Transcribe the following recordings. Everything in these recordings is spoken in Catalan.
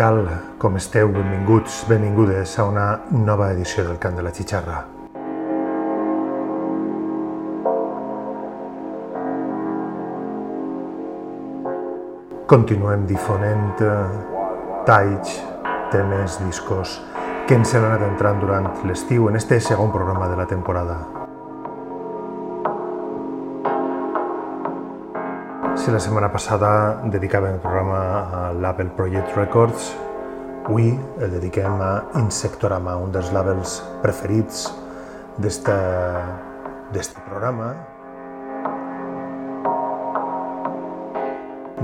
tal? Com esteu? Benvinguts, benvingudes a una nova edició del Cant de la Xixarra. Continuem difonent talls, temes, discos que ens han anat entrant durant l'estiu en este segon programa de la temporada. Si la setmana passada dedicàvem el programa a l'Apple Project Records, avui el dediquem a Insectorama, un dels labels preferits d'este programa.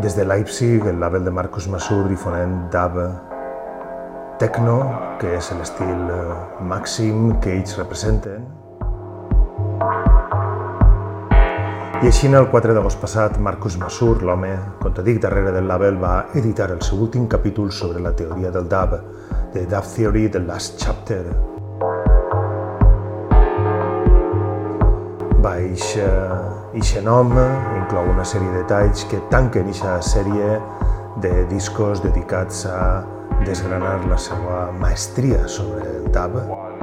Des de Leipzig, el label de Marcus Masur difonent dub techno, que és l'estil eh, màxim que ells representen, I així, el 4 d'agost passat, Marcus Masur, l'home, com te dic, darrere del label, va editar el seu últim capítol sobre la teoria del dub, The Dub Theory, The Last Chapter. Baix eixe nom inclou una sèrie de talls que tanquen eixa sèrie de discos dedicats a desgranar la seva maestria sobre el dub.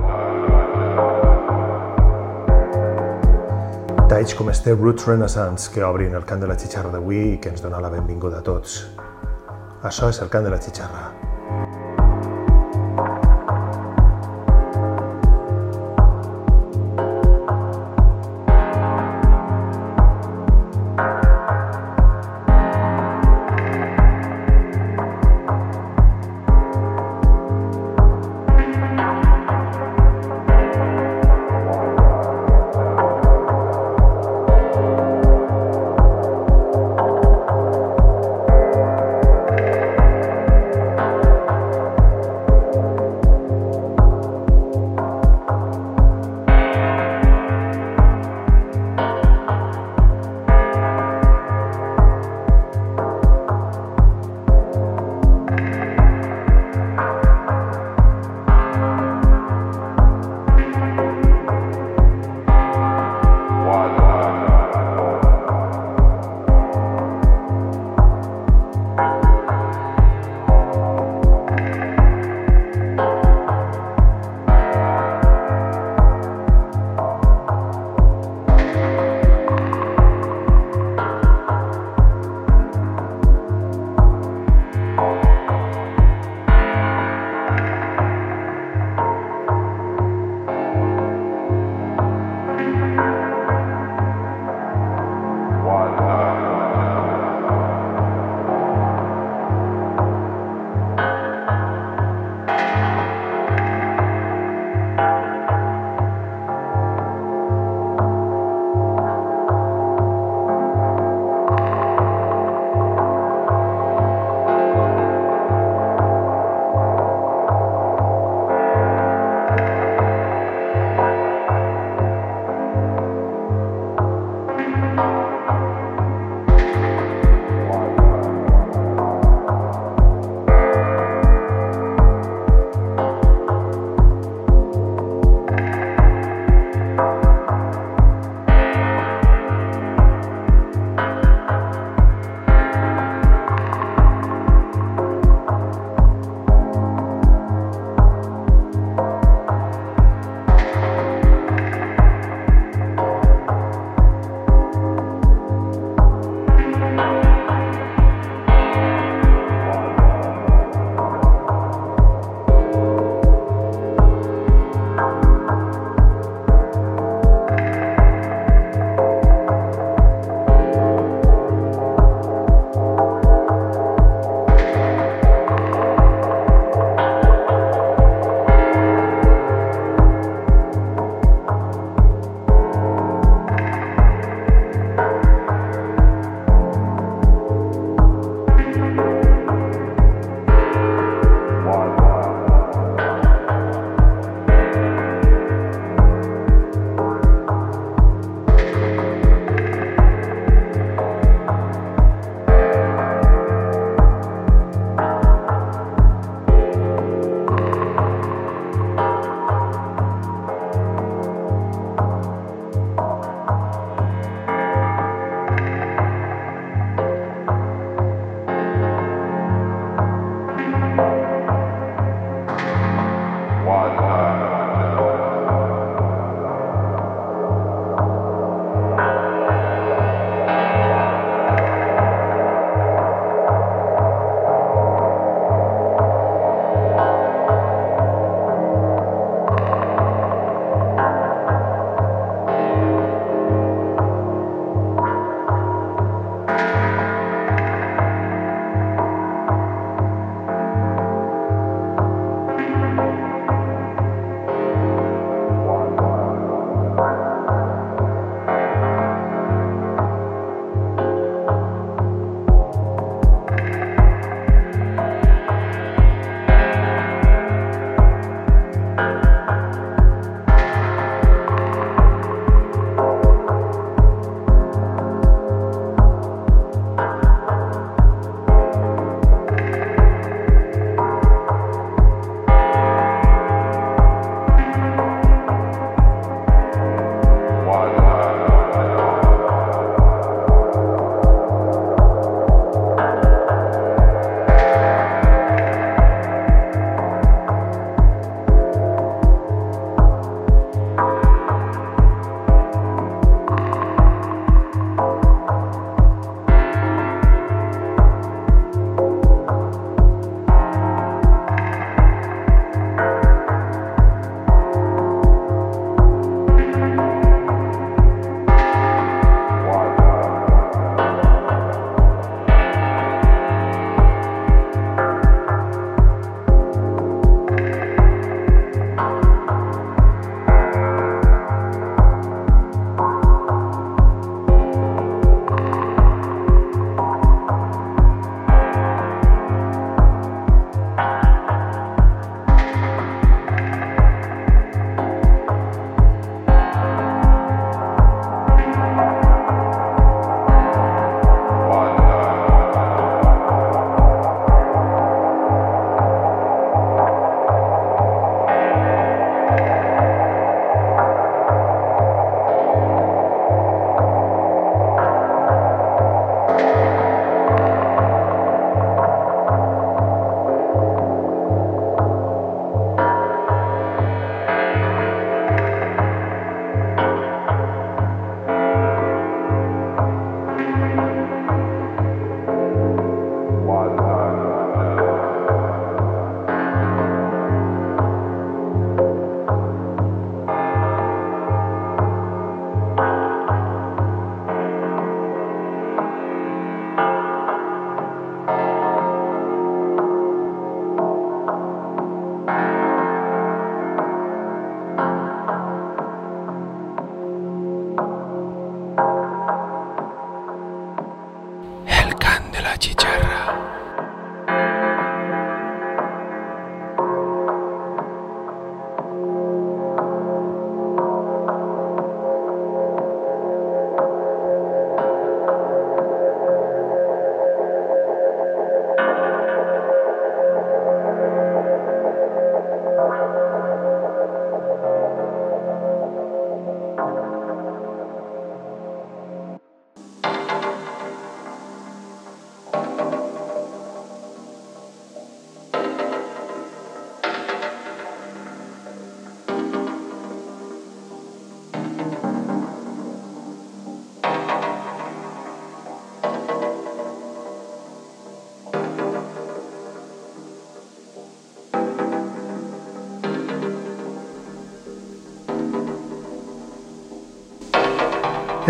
Talls com este Roots Renaissance que obrin el cant de la xixarra d'avui i que ens dona la benvinguda a tots. Això és el cant de la xixarra.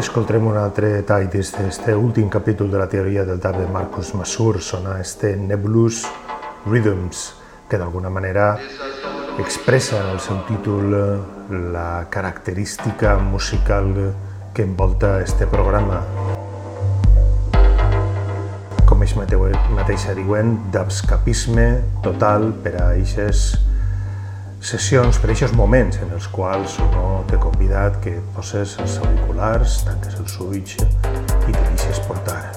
Escoltarem un altre tall d'aquest últim capítol de la teoria del tap de Marcus Masur, sona este Nebulous Rhythms, que d'alguna manera expressa en el seu títol la característica musical que envolta este programa. Com ells mateixa diuen, d'abscapisme total per a eixes sessions, per aquests moments en els quals no t'he convidat que poses els auriculars, tanques els ulls i te deixes portar.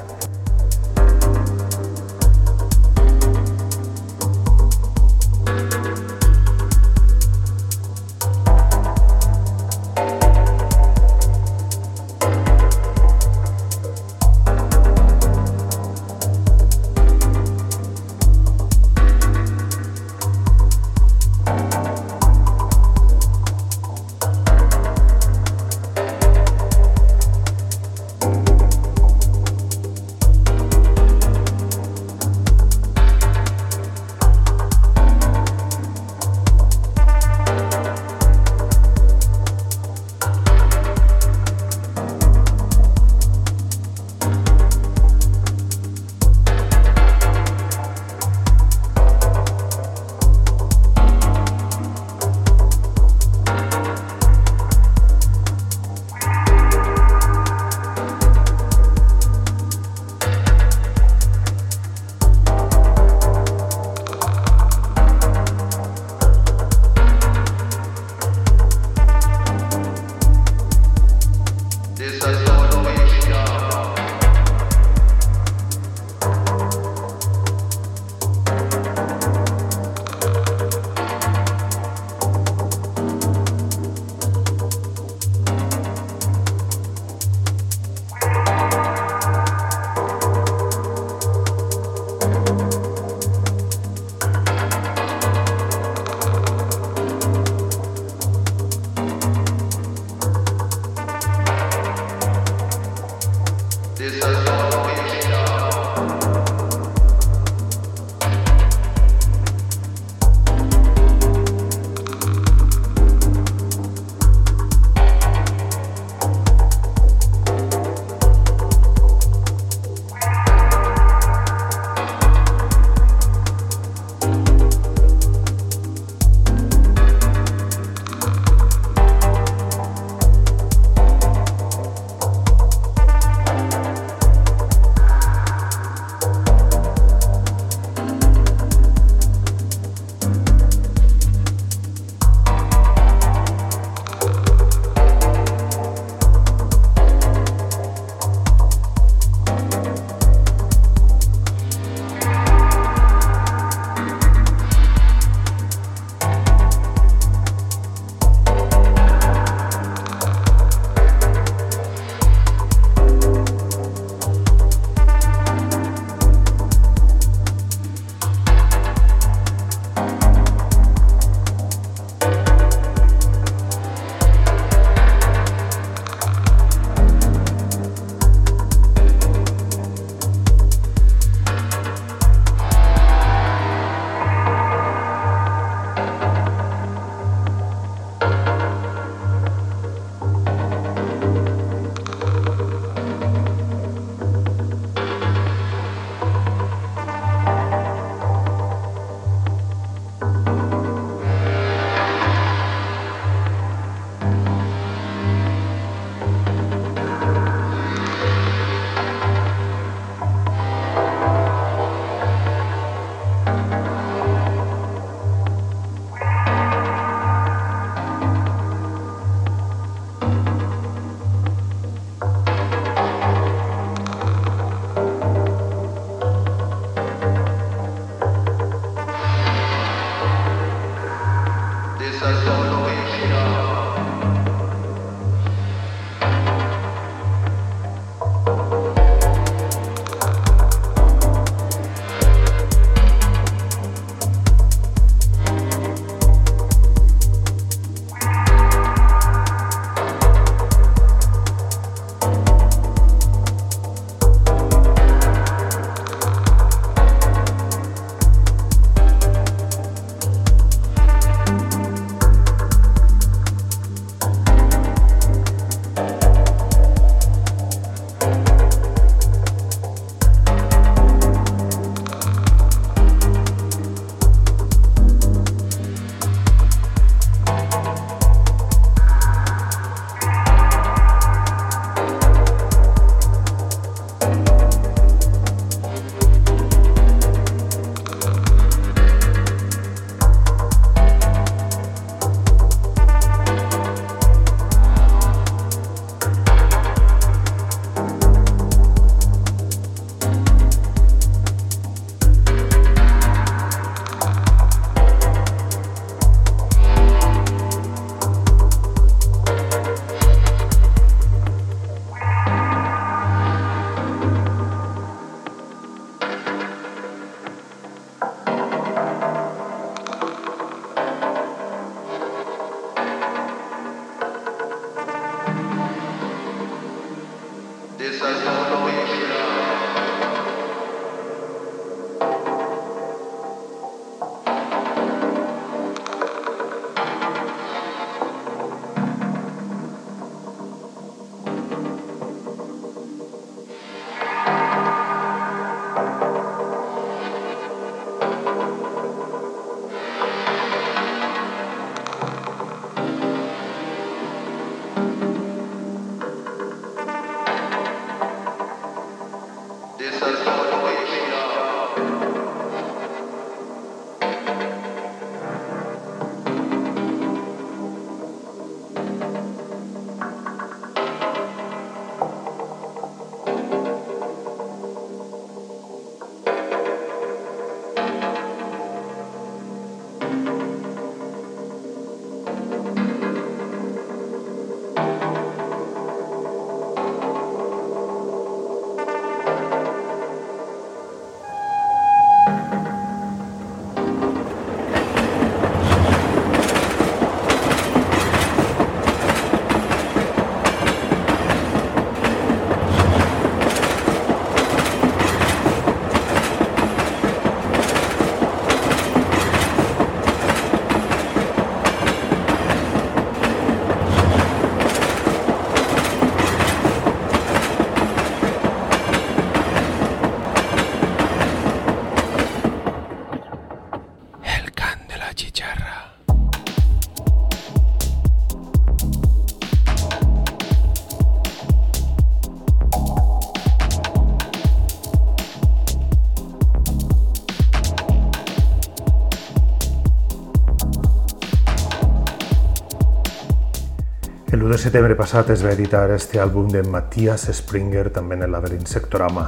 El 1 de setembre passat es va editar este àlbum de Matthias Springer, també en el label Insectorama.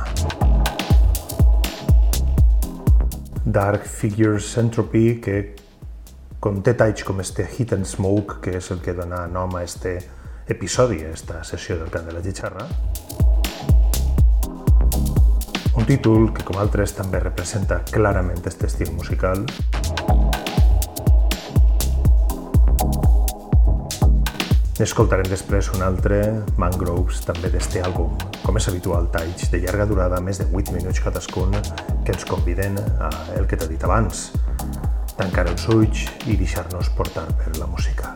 Dark Figures Entropy, que conté talls com este Hit and Smoke, que és el que dona nom a este episodi, a esta sessió del cant de la Gitxarra. Un títol que, com altres, també representa clarament este estil musical. Escoltarem després un altre, Mangroves, també d'este àlbum. Com és habitual, talls de llarga durada, més de 8 minuts cadascun, que ens conviden a el que t'he dit abans, tancar els ulls i deixar-nos portar per la música.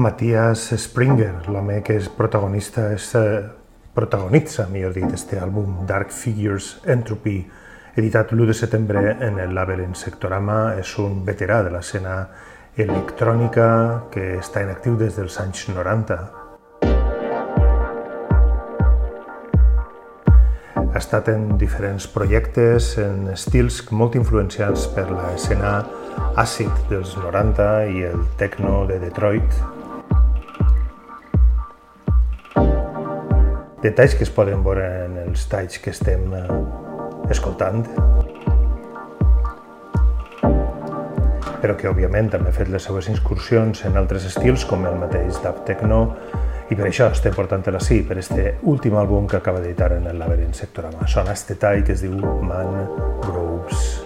Matthias Springer, l'home que és protagonista, és, eh, protagonitza, millor dit, este àlbum Dark Figures Entropy, editat l'1 de setembre en el label Insectorama, és un veterà de l'escena electrònica que està en actiu des dels anys 90. Ha estat en diferents projectes, en estils molt influenciats per l'escena àcid dels 90 i el techno de Detroit. Detalls que es poden veure en els talls que estem eh, escoltant. però que òbviament també ha fet les seues incursions en altres estils com el mateix dub techno i per això estem portant-la sí, per este últim àlbum que acaba d'editar en el Labyrinth Sectorama. Sona este tall que es diu Man Groves.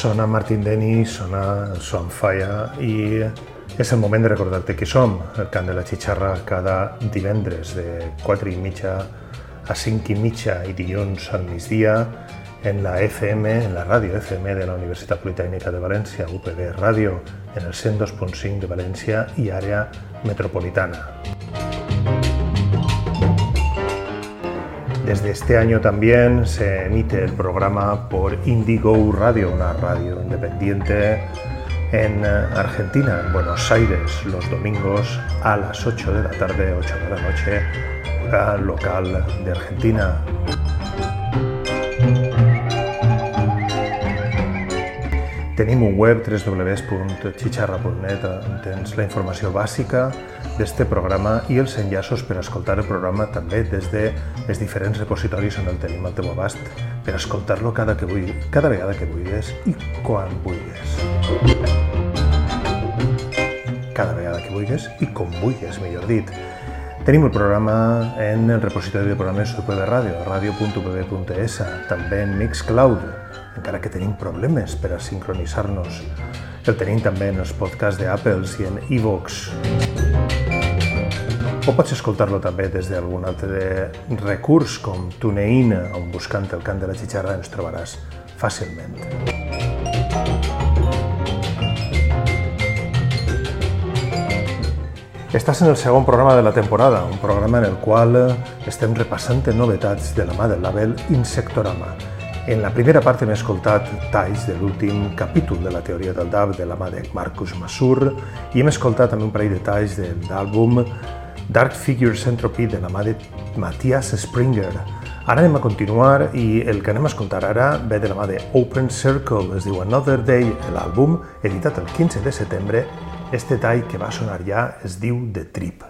Sona Martin Denny, sona Son Falla i és el moment de recordar-te qui som, el Cant de la Xixarra cada divendres de 4 i mitja a 5 i mitja i dilluns al migdia en la FM, en la ràdio FM de la Universitat Politècnica de València, UPB Ràdio, en el 102.5 de València i àrea metropolitana. Desde este año también se emite el programa por Indigo Radio, una radio independiente en Argentina, en Buenos Aires, los domingos a las 8 de la tarde, 8 de la noche, hora local de Argentina. Tenim un web www.chicharra.net on tens la informació bàsica d'este programa i els enllaços per escoltar el programa també des de els diferents repositoris on el tenim al teu abast per escoltar-lo cada, que vulgui, cada vegada que vulguis i quan vulguis. Cada vegada que vulguis i com vulguis, millor dit. Tenim el programa en el repositori de programes UPB Ràdio, radio.pb.es, també en Mixcloud, encara que tenim problemes per a sincronitzar-nos. El tenim també en els podcasts d'Apples i en iVox. O pots escoltar-lo també des d'algun altre recurs com TuneIn, on buscant el cant de la xitxarra ens trobaràs fàcilment. Estàs en el segon programa de la temporada, un programa en el qual estem repassant novetats de la mà del label Insectorama, en la primera part hem escoltat talls de l'últim capítol de la teoria del DAB de la mà de Marcus Masur i hem escoltat també un parell de talls de l'àlbum Dark Figures Entropy de la mà de Matthias Springer. Ara anem a continuar i el que anem a escoltar ara ve de la mà de Open Circle, es diu Another Day, l'àlbum, editat el 15 de setembre. Este tall que va sonar ja es diu The Trip.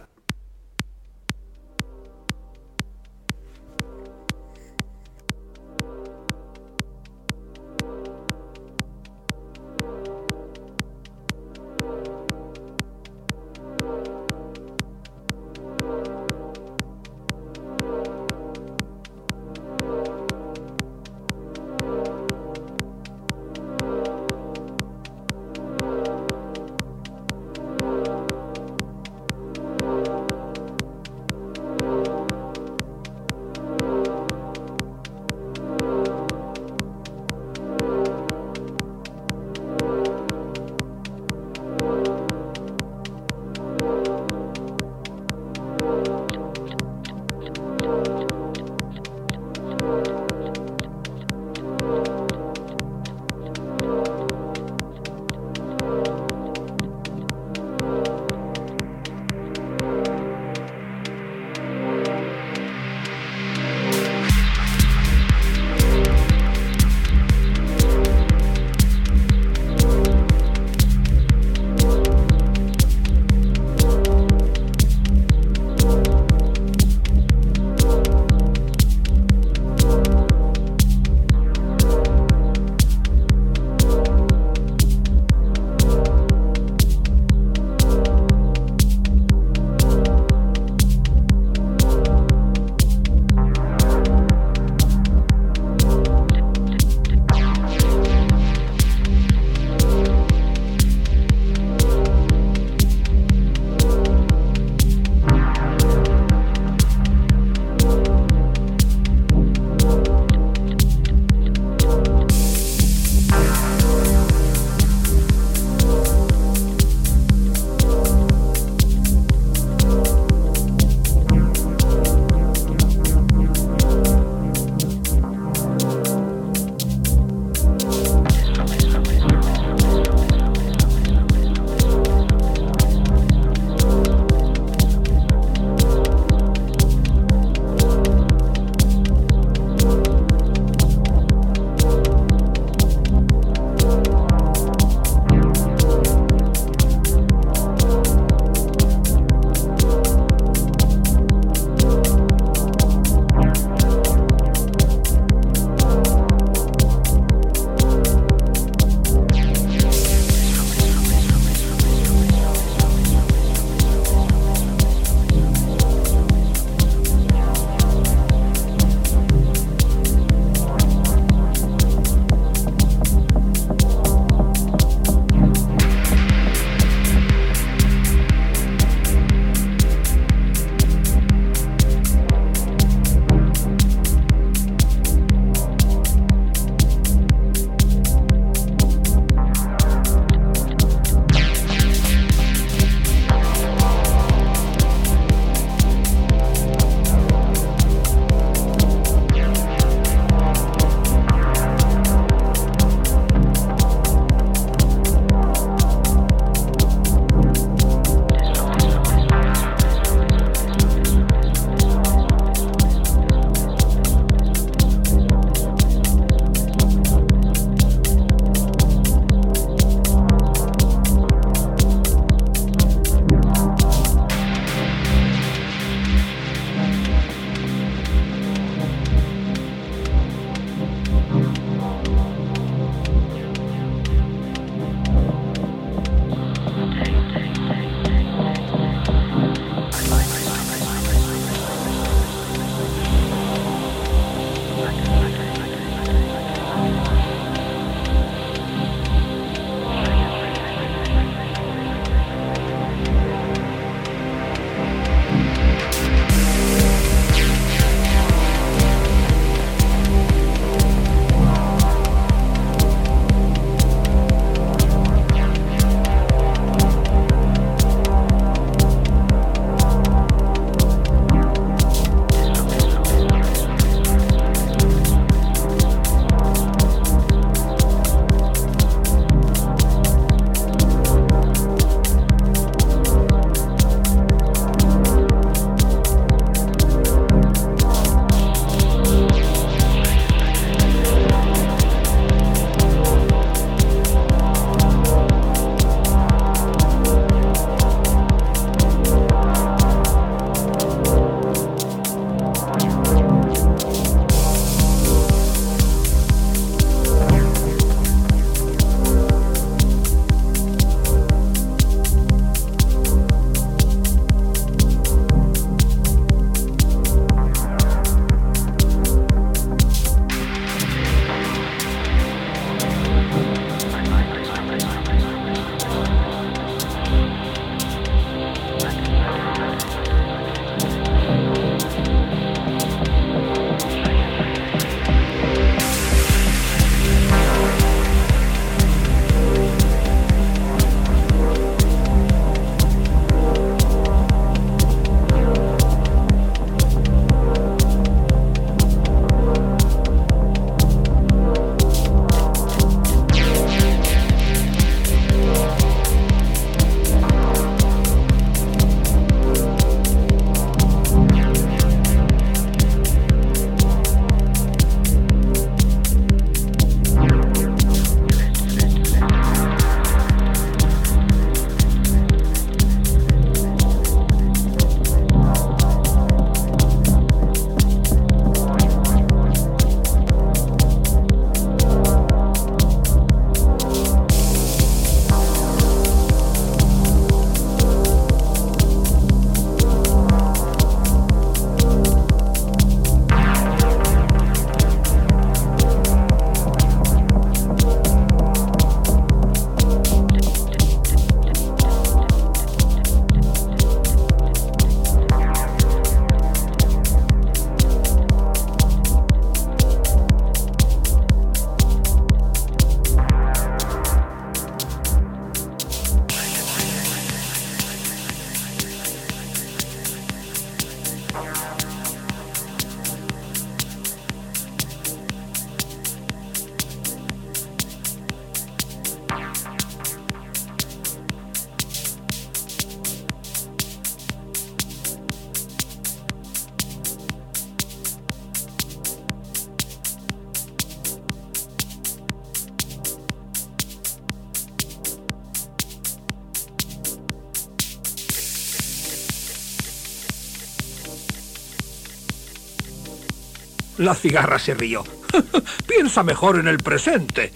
La cigarra se rió. Piensa mejor en el presente.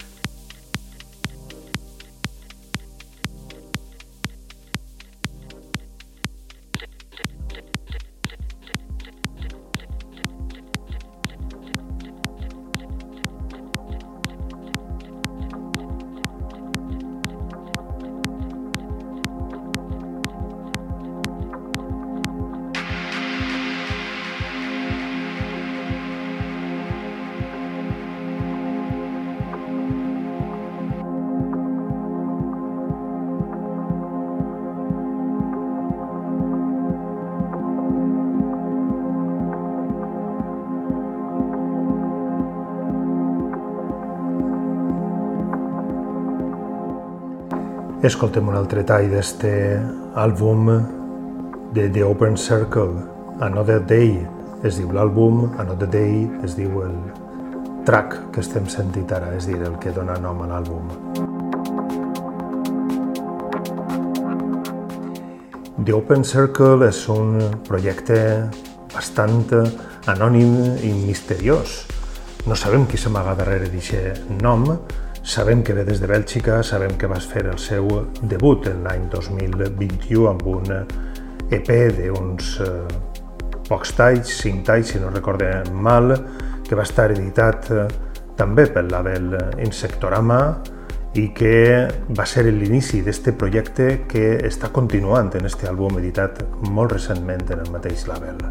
Escoltem un altre tall d'este àlbum de The Open Circle, Another Day es diu l'àlbum, Another Day es diu el track que estem sentint ara, és dir, el que dona nom a l'àlbum. The Open Circle és un projecte bastant anònim i misteriós. No sabem qui s'amaga darrere d'aquest nom, Sabem que ve des de Bèlgica, sabem que vas fer el seu debut en l'any 2021 amb un EP d'uns eh, pocs talls, cinc talls, si no recorde mal, que va estar editat eh, també pel label Insectorama i que va ser l'inici d'este projecte que està continuant en este àlbum editat molt recentment en el mateix label.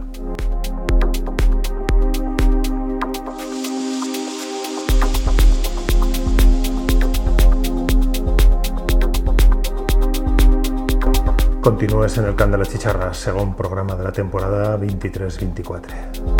Continúes en el Can de la Chicharra, segon programa de la temporada 23-24.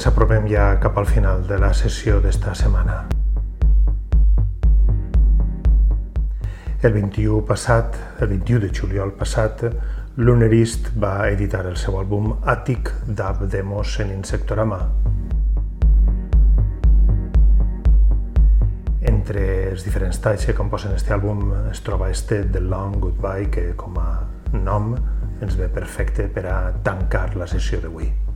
Ens apropem ja cap al final de la sessió d'esta setmana. El 21 passat, el 21 de juliol passat, Lunerist va editar el seu àlbum Attic Dub Demos en Insectorama. Entre els diferents talls que composen este àlbum es troba este The Long Goodbye que com a nom ens ve perfecte per a tancar la sessió d'avui.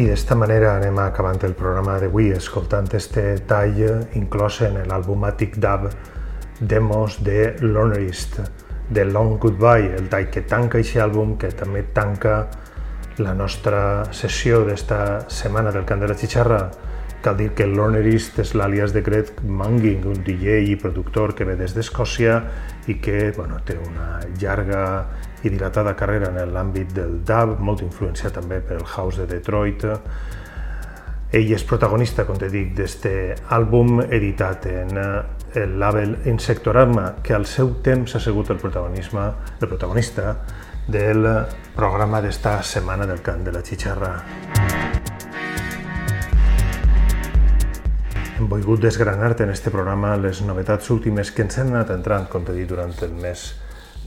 I d'esta manera anem acabant el programa d'avui escoltant este tall inclòs en l'albumàtic dub Demos de Lonerist, de Long Goodbye, el tall que tanca aquest àlbum, que també tanca la nostra sessió d'esta setmana del Cant de la Xixarra. Cal dir que Lonerist és l'àlies de Greg Manging, un DJ i productor que ve des d'Escòcia i que bueno, té una llarga i dilatada carrera en l'àmbit del dub, molt influenciat també per el house de Detroit. Ell és protagonista, com te dic, d'este àlbum editat en el label Insectorama, que al seu temps ha sigut el protagonisme, el protagonista del programa d'esta setmana del cant de la xixarra. Hem volgut desgranar-te en este programa les novetats últimes que ens han anat entrant, com t'he dit, durant el mes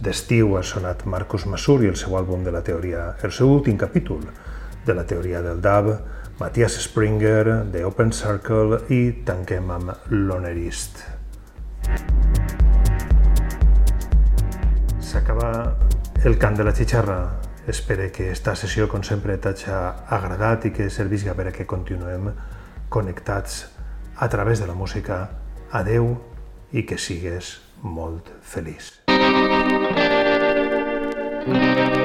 d'estiu ha sonat Marcus Masur i el seu àlbum de la teoria, el seu últim capítol de la teoria del DAB, Matthias Springer, de Open Circle i tanquem amb Lonerist. S'acaba el cant de la xixarra. Espero que esta sessió, com sempre, t'hagi agradat i que servisca per a que continuem connectats a través de la música. Adeu i que sigues molt feliç. Thank you.